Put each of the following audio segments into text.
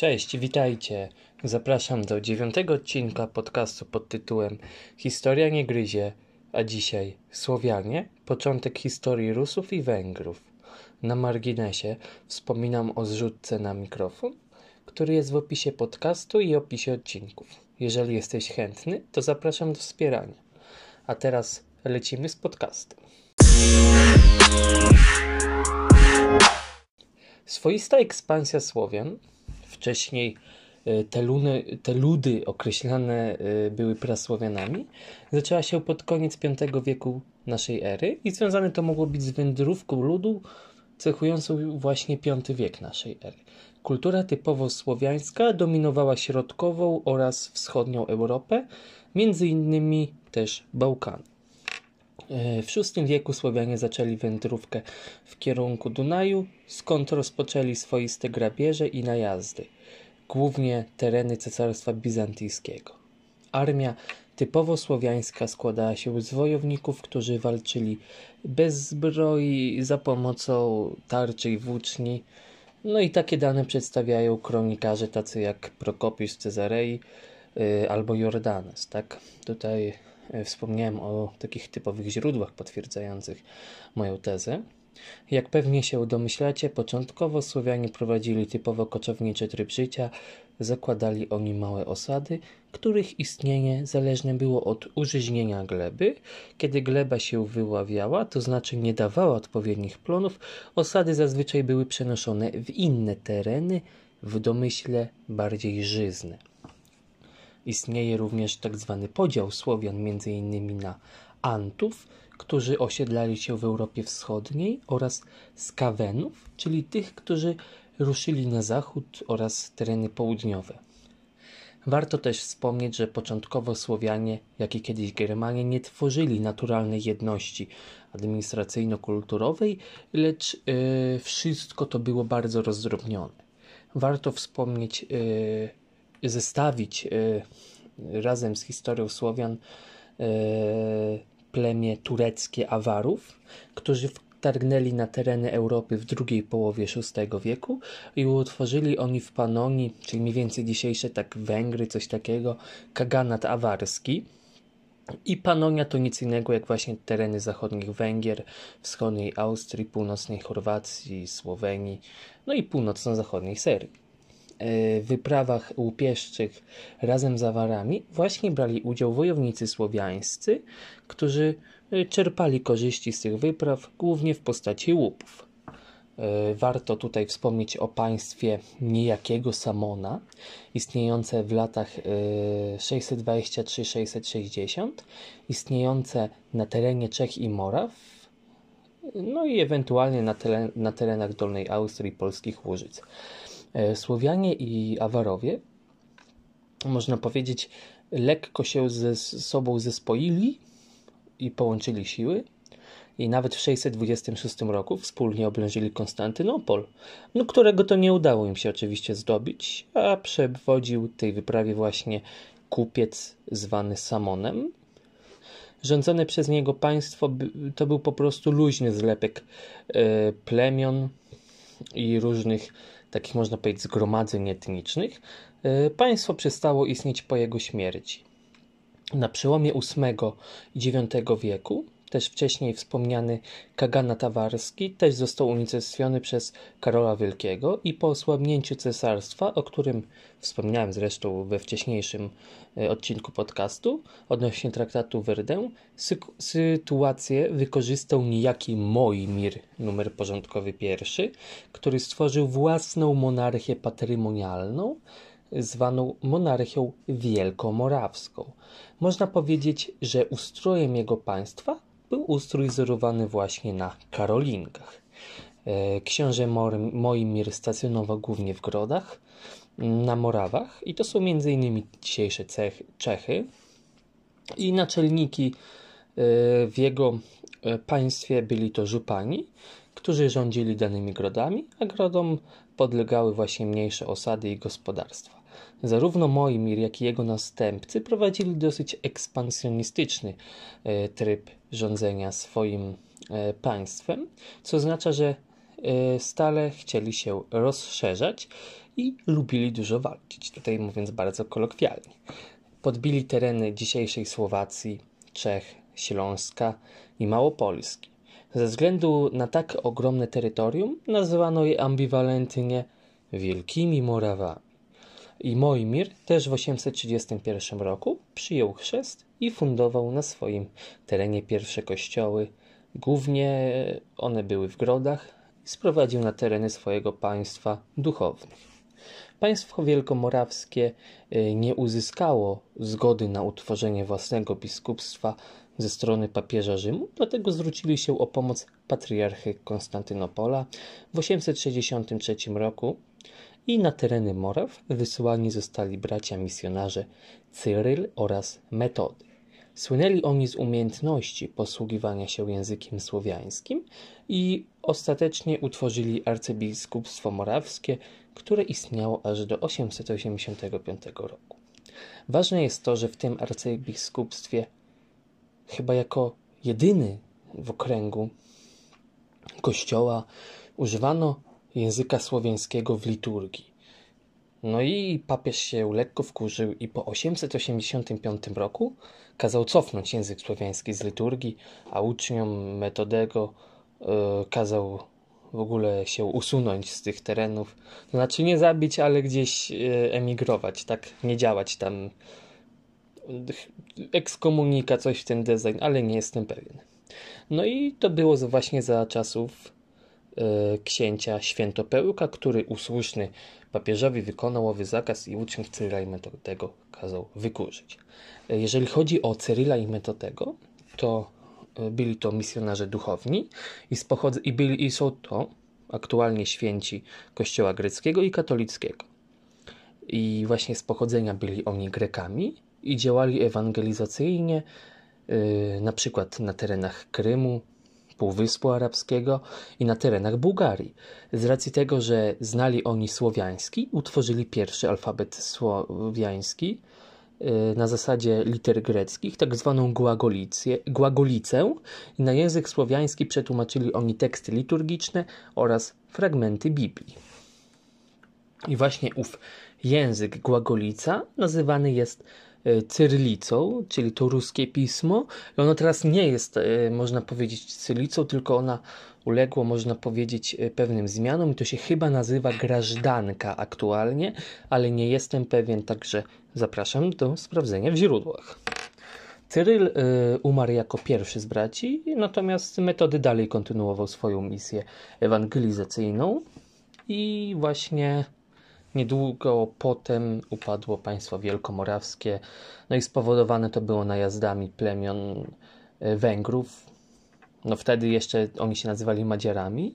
Cześć, witajcie. Zapraszam do dziewiątego odcinka podcastu pod tytułem Historia nie gryzie, a dzisiaj Słowianie, początek historii Rusów i Węgrów. Na marginesie wspominam o zrzutce na mikrofon, który jest w opisie podcastu i opisie odcinków. Jeżeli jesteś chętny, to zapraszam do wspierania. A teraz lecimy z podcastem. Swoista ekspansja Słowian wcześniej e, te, luny, te ludy określane e, były prasłowianami, zaczęła się pod koniec V wieku naszej ery i związane to mogło być z wędrówką ludu cechującą właśnie V wiek naszej ery. Kultura typowo słowiańska dominowała środkową oraz wschodnią Europę, między innymi też Bałkany. E, w VI wieku Słowianie zaczęli wędrówkę w kierunku Dunaju, skąd rozpoczęli swoiste grabieże i najazdy, głównie tereny Cesarstwa Bizantyjskiego. Armia typowo słowiańska składała się z wojowników, którzy walczyli bez zbroi, za pomocą tarczy i włóczni. No i takie dane przedstawiają kronikarze tacy jak Prokopiusz Cezarei yy, albo Jordanes, tak? Tutaj wspomniałem o takich typowych źródłach potwierdzających moją tezę. Jak pewnie się domyślacie, początkowo Słowianie prowadzili typowo koczowniczy tryb życia, zakładali oni małe osady, których istnienie zależne było od użyźnienia gleby. Kiedy gleba się wyławiała, to znaczy nie dawała odpowiednich plonów, osady zazwyczaj były przenoszone w inne tereny, w domyśle bardziej żyzne. Istnieje również tak zwany podział Słowian między innymi na Antów, którzy osiedlali się w Europie Wschodniej oraz Skawenów, czyli tych, którzy ruszyli na zachód oraz tereny południowe. Warto też wspomnieć, że początkowo Słowianie, jak i kiedyś Germanie, nie tworzyli naturalnej jedności administracyjno-kulturowej, lecz yy, wszystko to było bardzo rozdrobnione. Warto wspomnieć yy, zestawić e, razem z historią Słowian e, plemię tureckie Awarów, którzy wtargnęli na tereny Europy w drugiej połowie VI wieku i utworzyli oni w Panonii, czyli mniej więcej dzisiejsze tak Węgry, coś takiego, kaganat awarski. I Panonia to nic innego jak właśnie tereny zachodnich Węgier, wschodniej Austrii, północnej Chorwacji, Słowenii, no i północno-zachodniej Serbii. E, wyprawach łupieszczych razem z awarami właśnie brali udział wojownicy słowiańscy, którzy e, czerpali korzyści z tych wypraw głównie w postaci łupów. E, warto tutaj wspomnieć o państwie niejakiego Samona, istniejące w latach 623-660, istniejące na terenie Czech i Moraw, no i ewentualnie na, teren, na terenach Dolnej Austrii polskich Łużyc. E, Słowianie i Awarowie, można powiedzieć, lekko się ze sobą zespoili i połączyli siły. I nawet w 626 roku wspólnie oblężyli Konstantynopol, no, którego to nie udało im się oczywiście zdobyć, a przewodził tej wyprawie właśnie kupiec zwany Samonem. Rządzone przez niego państwo to był po prostu luźny zlepek e, plemion i różnych takich można powiedzieć zgromadzeń etnicznych, e, państwo przestało istnieć po jego śmierci. Na przełomie VIII i IX wieku też wcześniej wspomniany Kagana Tawarski też został unicestwiony przez Karola Wielkiego i po osłabnięciu cesarstwa, o którym wspomniałem zresztą we wcześniejszym e, odcinku podcastu odnośnie traktatu Werdę, sy- sytuację wykorzystał niejaki Moimir, numer porządkowy pierwszy, który stworzył własną monarchię patrymonialną, zwaną monarchią wielkomorawską. Można powiedzieć, że ustrojem jego państwa był ustrój wzorowany właśnie na Karolinkach. E, książę Moimir stacjonował głównie w Grodach, na Morawach i to są m.in. dzisiejsze Czechy i naczelniki e, w jego e, państwie byli to żupani, którzy rządzili danymi grodami, a grodom podlegały właśnie mniejsze osady i gospodarstwa. Zarówno Moimir, jak i jego następcy prowadzili dosyć ekspansjonistyczny e, tryb rządzenia swoim e, państwem, co oznacza, że stale chcieli się rozszerzać i lubili dużo walczyć, tutaj mówiąc bardzo kolokwialnie. Podbili tereny dzisiejszej Słowacji, Czech, Śląska i Małopolski. Ze względu na tak ogromne terytorium nazywano je ambiwalentnie Wielkimi Morawami. I Mojmir też w 831 roku przyjął chrzest i fundował na swoim terenie pierwsze kościoły. Głównie one były w grodach sprowadził na tereny swojego państwa duchownych. Państwo wielkomorawskie y, nie uzyskało zgody na utworzenie własnego biskupstwa ze strony papieża Rzymu, dlatego zwrócili się o pomoc patriarchy Konstantynopola w 863 roku i na tereny Moraw wysyłani zostali bracia misjonarze Cyryl oraz Metody. Słynęli oni z umiejętności posługiwania się językiem słowiańskim i ostatecznie utworzyli arcybiskupstwo morawskie, które istniało aż do 885 roku. Ważne jest to, że w tym arcybiskupstwie, chyba jako jedyny w okręgu kościoła, używano języka słowiańskiego w liturgii. No i papież się lekko wkurzył i po 885 roku kazał cofnąć język słowiański z liturgii, a uczniom Metodego yy, kazał w ogóle się usunąć z tych terenów. Znaczy nie zabić, ale gdzieś yy, emigrować, tak? Nie działać tam. Ekskomunika, coś w ten design, ale nie jestem pewien. No i to było właśnie za czasów E, księcia Świętopełka, który usłuszny papieżowi wykonał owy zakaz i uczniów Cyryla i Metodego kazał wykurzyć. E, jeżeli chodzi o Cyryla i Metodego, to e, byli to misjonarze duchowni i, pochodz- i, byli, i są to aktualnie święci Kościoła greckiego i katolickiego. I właśnie z pochodzenia byli oni Grekami i działali ewangelizacyjnie, yy, na przykład na terenach Krymu, Półwyspu Arabskiego i na terenach Bułgarii. Z racji tego, że znali oni słowiański, utworzyli pierwszy alfabet słowiański y, na zasadzie liter greckich, tak zwaną głagolicę na język słowiański przetłumaczyli oni teksty liturgiczne oraz fragmenty Biblii. I właśnie ów język głagolica nazywany jest cyrylicą, czyli to ruskie pismo. I ono teraz nie jest, e, można powiedzieć, cyrylicą, tylko ona uległo, można powiedzieć, e, pewnym zmianom i to się chyba nazywa grażdanka aktualnie, ale nie jestem pewien, także zapraszam do sprawdzenia w źródłach. Cyryl umarł jako pierwszy z braci, natomiast metody dalej kontynuował swoją misję ewangelizacyjną i właśnie Niedługo potem upadło państwo wielkomorawskie, no i spowodowane to było najazdami plemion e, Węgrów. No wtedy jeszcze oni się nazywali Madziarami.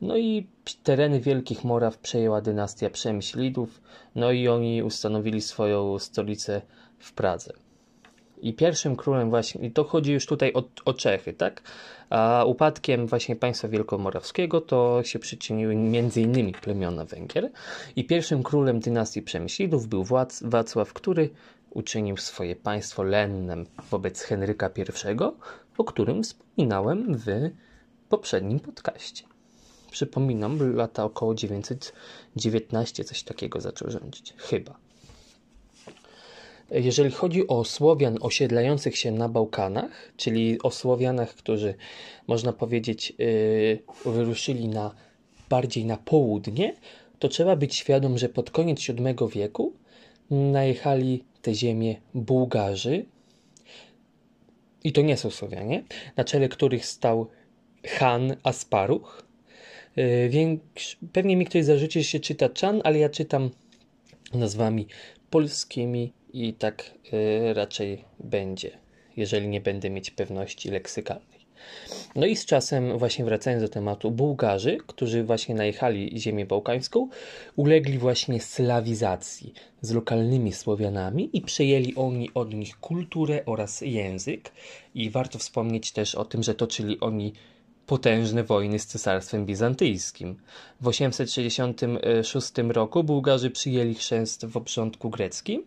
No i tereny Wielkich Moraw przejęła dynastia Przemyślidów, no i oni ustanowili swoją stolicę w Pradze. I pierwszym królem właśnie, i to chodzi już tutaj o, o Czechy, tak? A upadkiem właśnie państwa wielkomorawskiego to się przyczyniły m.in. plemiona Węgier. I pierwszym królem dynastii Przemyślidów był Władz, Wacław, który uczynił swoje państwo lennem wobec Henryka I, o którym wspominałem w poprzednim podcaście. Przypominam, lata około 919 coś takiego zaczął rządzić. Chyba. Jeżeli chodzi o Słowian osiedlających się na Bałkanach, czyli o Słowianach, którzy można powiedzieć yy, wyruszyli na, bardziej na południe, to trzeba być świadom, że pod koniec VII wieku najechali te ziemie Bułgarzy, i to nie są Słowianie, na czele których stał Han Asparuch. Większ, pewnie mi ktoś zarzuci, że się czyta Czan, ale ja czytam nazwami polskimi i tak y, raczej będzie, jeżeli nie będę mieć pewności leksykalnej. No i z czasem, właśnie wracając do tematu, Bułgarzy, którzy właśnie najechali ziemię bałkańską, ulegli właśnie slawizacji z lokalnymi Słowianami i przejęli oni od nich kulturę oraz język. I warto wspomnieć też o tym, że toczyli oni potężne wojny z Cesarstwem Bizantyjskim. W 866 roku Bułgarzy przyjęli chrzest w obrządku greckim.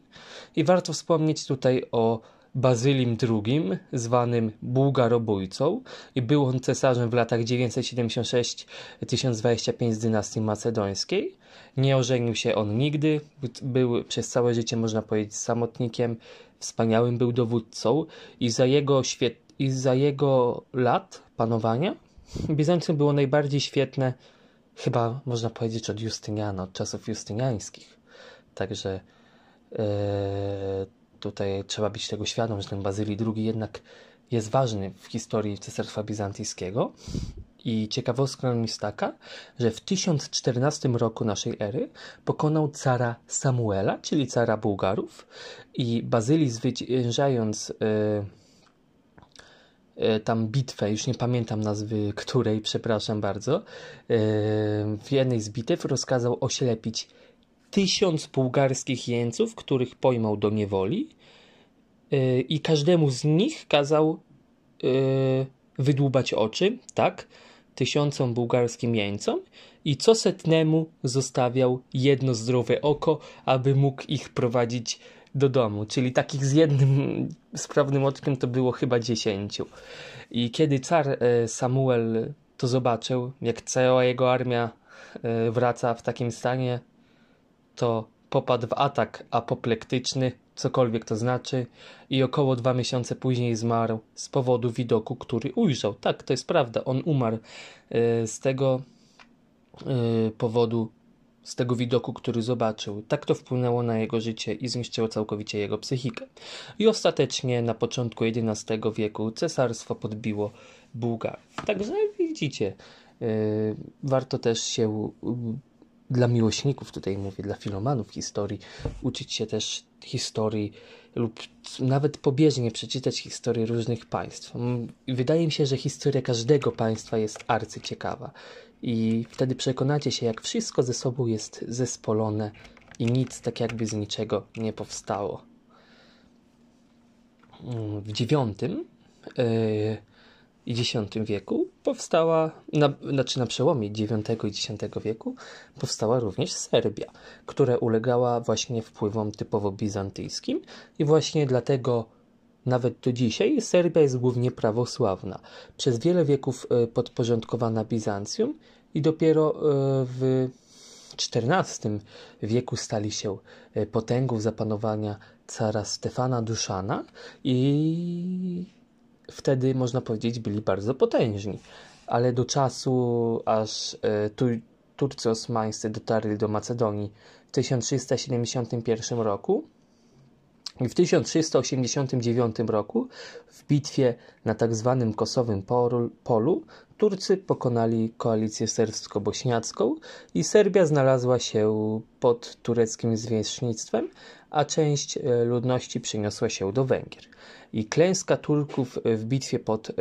I warto wspomnieć tutaj o Bazylim II, zwanym Bułgarobójcą. I był on cesarzem w latach 976-1025 z dynastii macedońskiej. Nie ożenił się on nigdy, był przez całe życie, można powiedzieć, samotnikiem, wspaniałym był dowódcą. I za jego, świet... i za jego lat panowania Bizancjum było najbardziej świetne, chyba można powiedzieć od Justyniana, od czasów justyniańskich. Także e, tutaj trzeba być tego świadom, że ten Bazylii II jednak jest ważny w historii Cesarstwa Bizantyjskiego. I ciekawostka jest taka, że w 1014 roku naszej ery pokonał cara Samuela, czyli cara Bułgarów i Bazylii zwyciężając yy, tam bitwę, już nie pamiętam nazwy której, przepraszam bardzo, yy, w jednej z bitew rozkazał oślepić tysiąc bułgarskich jeńców, których pojmał do niewoli yy, i każdemu z nich kazał wydłubać oczy, tak, tysiącom bułgarskim jeńcom i co setnemu zostawiał jedno zdrowe oko, aby mógł ich prowadzić do domu. Czyli takich z jednym sprawnym oczkiem to było chyba dziesięciu. I kiedy car e, Samuel to zobaczył, jak cała jego armia e, wraca w takim stanie, to popadł w atak apoplektyczny, cokolwiek to znaczy, i około dwa miesiące później zmarł z powodu widoku, który ujrzał. Tak, to jest prawda, on umarł e, z tego powodu, z tego widoku, który zobaczył. Tak to wpłynęło na jego życie i zniszczyło całkowicie jego psychikę. I ostatecznie na początku XI wieku cesarstwo podbiło Bułgarów. Także widzicie, e, warto też się dla miłośników, tutaj mówię, dla filomanów historii, uczyć się też historii lub nawet pobieżnie przeczytać historię różnych państw. Wydaje mi się, że historia każdego państwa jest arcyciekawa i wtedy przekonacie się, jak wszystko ze sobą jest zespolone i nic tak jakby z niczego nie powstało. W dziewiątym yy, i X wieku powstała, na, znaczy na przełomie IX i X wieku, powstała również Serbia, która ulegała właśnie wpływom typowo bizantyjskim i właśnie dlatego nawet do dzisiaj Serbia jest głównie prawosławna. Przez wiele wieków e, podporządkowana Bizancjum i dopiero e, w XIV wieku stali się e, potęgą zapanowania cara Stefana Duszana i wtedy można powiedzieć byli bardzo potężni, ale do czasu aż e, tu, Turcy osmańscy dotarli do Macedonii w 1371 roku w 1389 roku w bitwie na tak zwanym Kosowym Polu Turcy pokonali koalicję serbsko-bośniacką i Serbia znalazła się pod tureckim zwierzchnictwem, a część e, ludności przeniosła się do Węgier. I klęska Turków w bitwie pod e,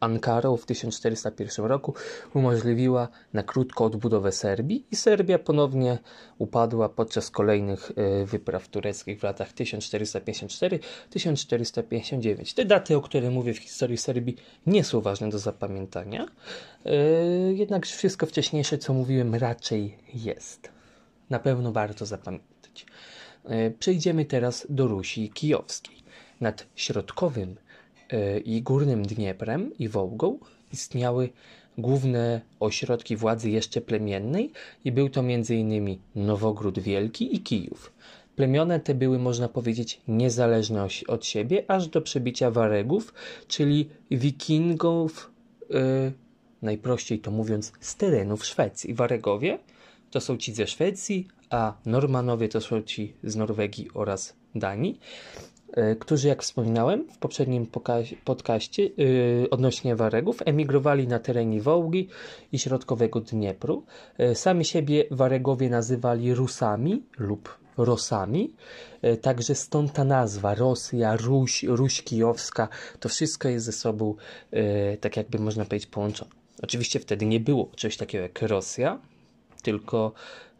Ankarą w 1401 roku umożliwiła na krótko odbudowę Serbii i Serbia ponownie upadła podczas kolejnych e, wypraw tureckich w latach 1454-1459. Te daty, o których mówię w historii Serbii, nie są ważne do zapamiętania, jednak wszystko wcześniejsze, co mówiłem, raczej jest. Na pewno warto zapamiętać. Przejdziemy teraz do Rusi Kijowskiej. Nad środkowym e, i górnym Dnieprem i Wołgą istniały główne ośrodki władzy jeszcze plemiennej i był to m.in. Nowogród Wielki i Kijów. Plemiona te były, można powiedzieć, niezależne od siebie, aż do przebicia Waregów, czyli wikingów, yy, najprościej to mówiąc, z terenów Szwecji. Waregowie to są ci ze Szwecji, a Normanowie to są ci z Norwegii oraz Danii. E, którzy, jak wspominałem w poprzednim podcaście yy, odnośnie Waregów, emigrowali na terenie Wołgi i środkowego Dniepru. Yy, sami siebie Waregowie nazywali Rusami lub Rosami, także stąd ta nazwa Rosja, Ruś, Ruś Kijowska, to wszystko jest ze sobą, tak jakby można powiedzieć, połączone. Oczywiście wtedy nie było czegoś takiego jak Rosja, tylko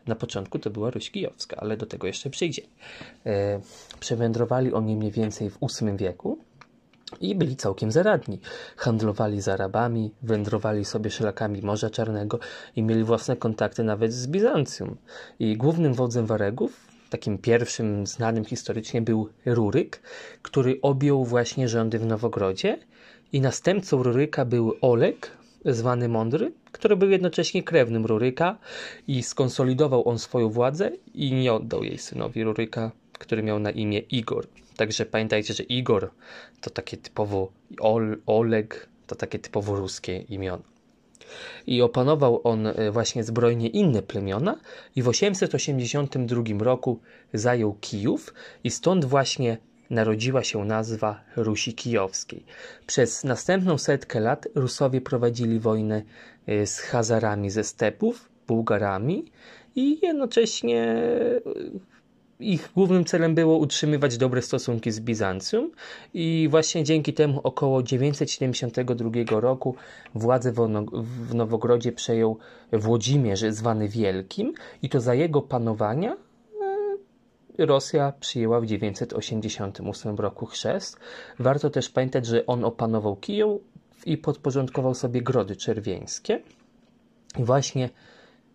na początku to była Ruś Kijowska, ale do tego jeszcze przyjdzie. E, przewędrowali oni mniej więcej w VIII wieku i byli całkiem zaradni. Handlowali z Arabami, wędrowali sobie szlakami Morza Czarnego i mieli własne kontakty nawet z Bizancjum. I głównym wodzem Waregów takim pierwszym znanym historycznie był Ruryk, który objął właśnie rządy w Nowogrodzie i następcą Ruryka był Oleg, zwany Mądry, który był jednocześnie krewnym Ruryka i skonsolidował on swoją władzę i nie oddał jej synowi Ruryka, który miał na imię Igor. Także pamiętajcie, że Igor to takie typowo Ol, Oleg to takie typowo ruskie imiona. I opanował on e, właśnie zbrojnie inne plemiona i w 882 roku zajął Kijów i stąd właśnie narodziła się nazwa Rusi Kijowskiej. Przez następną setkę lat Rusowie prowadzili wojnę e, z Hazarami ze stepów, Bułgarami i jednocześnie ich głównym celem było utrzymywać dobre stosunki z Bizancjum i właśnie dzięki temu około 972 roku władzę w Nowogrodzie przejął Włodzimierz zwany Wielkim i to za jego panowania e, Rosja przyjęła w 988 roku chrzest. Warto też pamiętać, że on opanował Kijów i podporządkował sobie Grody Czerwieńskie. Właśnie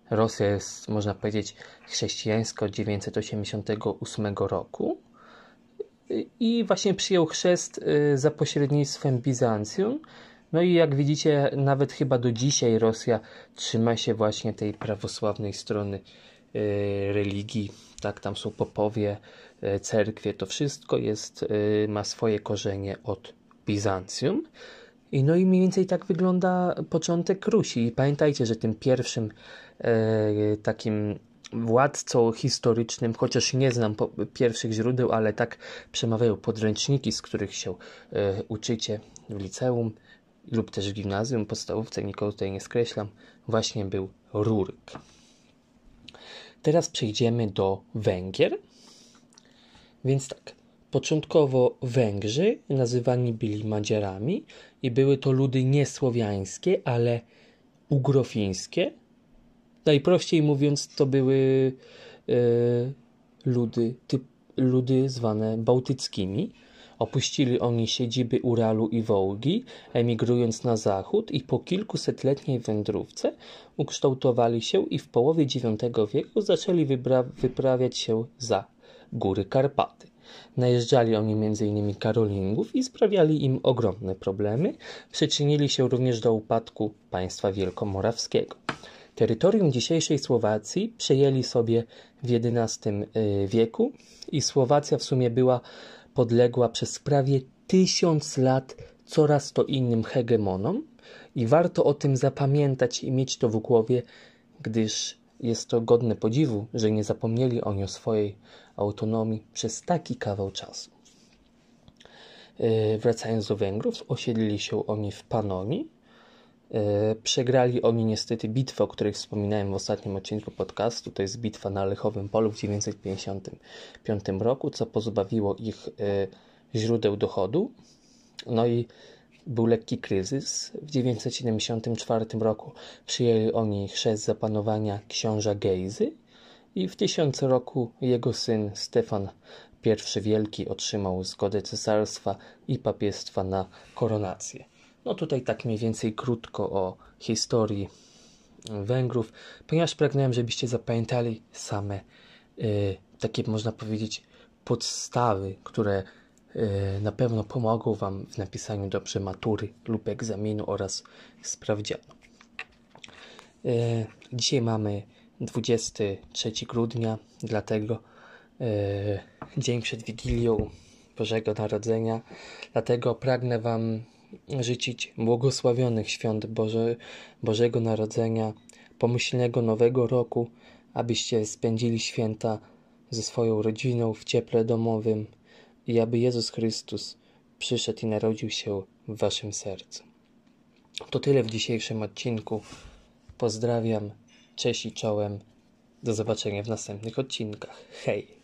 Rosja jest, można powiedzieć, chrześcijańska od 988 roku i właśnie przyjął chrzest y, za pośrednictwem Bizancjum. No i jak widzicie, nawet chyba do dzisiaj Rosja trzyma się właśnie tej prawosławnej strony y, religii. Tak, tam są popowie, y, cerkwie, to wszystko jest, ma swoje korzenie od Bizancjum. I no i mniej więcej tak wygląda początek Rusi. I pamiętajcie, że tym pierwszym e, takim władcą historycznym, chociaż nie znam pierwszych źródeł, ale tak przemawiają podręczniki, z których się e, uczycie w liceum lub też w gimnazjum, podstawówce, nikogo tutaj nie skreślam, właśnie był Ruryk. Teraz przejdziemy do Węgier. Więc tak, Początkowo Węgrzy nazywani byli Madziarami i były to ludy nie słowiańskie, ale ugrofińskie. Najprościej mówiąc, to były e, ludy, typ, ludy zwane bałtyckimi. Opuścili oni siedziby Uralu i Wołgi, emigrując na zachód i po kilkusetletniej wędrówce ukształtowali się i w połowie IX wieku zaczęli wyprawiać się za góry Karpaty. Najeżdżali oni m.in. Karolingów i sprawiali im ogromne problemy. Przyczynili się również do upadku państwa wielkomorawskiego. Terytorium dzisiejszej Słowacji przejęli sobie w XI y, wieku i Słowacja w sumie była podległa przez prawie tysiąc lat coraz to innym hegemonom i warto o tym zapamiętać i mieć to w głowie, gdyż jest to godne podziwu, że nie zapomnieli oni o swojej autonomii przez taki kawał czasu. E, wracając do Węgrów, osiedlili się oni w Panonii. E, przegrali oni niestety bitwę, o której wspominałem w ostatnim odcinku podcastu. To jest bitwa na Lechowym Polu w 1955 roku, co pozbawiło ich e, źródeł dochodu. No i był lekki kryzys. W 974 roku przyjęli oni chrzest zapanowania książa Gejzy i w tysiąc roku jego syn Stefan I Wielki otrzymał zgodę cesarstwa i papiestwa na koronację. No tutaj tak mniej więcej krótko o historii Węgrów, ponieważ pragnąłem, żebyście zapamiętali same y, takie, można powiedzieć, podstawy, które y, na pewno pomogą Wam w napisaniu dobrze matury lub egzaminu oraz sprawdzianu. Y, dzisiaj mamy 23 grudnia, dlatego e, dzień przed Wigilią Bożego Narodzenia. Dlatego pragnę Wam życzyć błogosławionych świąt Boże, Bożego Narodzenia, pomyślnego Nowego Roku, abyście spędzili święta ze swoją rodziną w cieple domowym i aby Jezus Chrystus przyszedł i narodził się w Waszym sercu. To tyle w dzisiejszym odcinku. Pozdrawiam Cześć i czołem. Do zobaczenia w następnych odcinkach. Hej!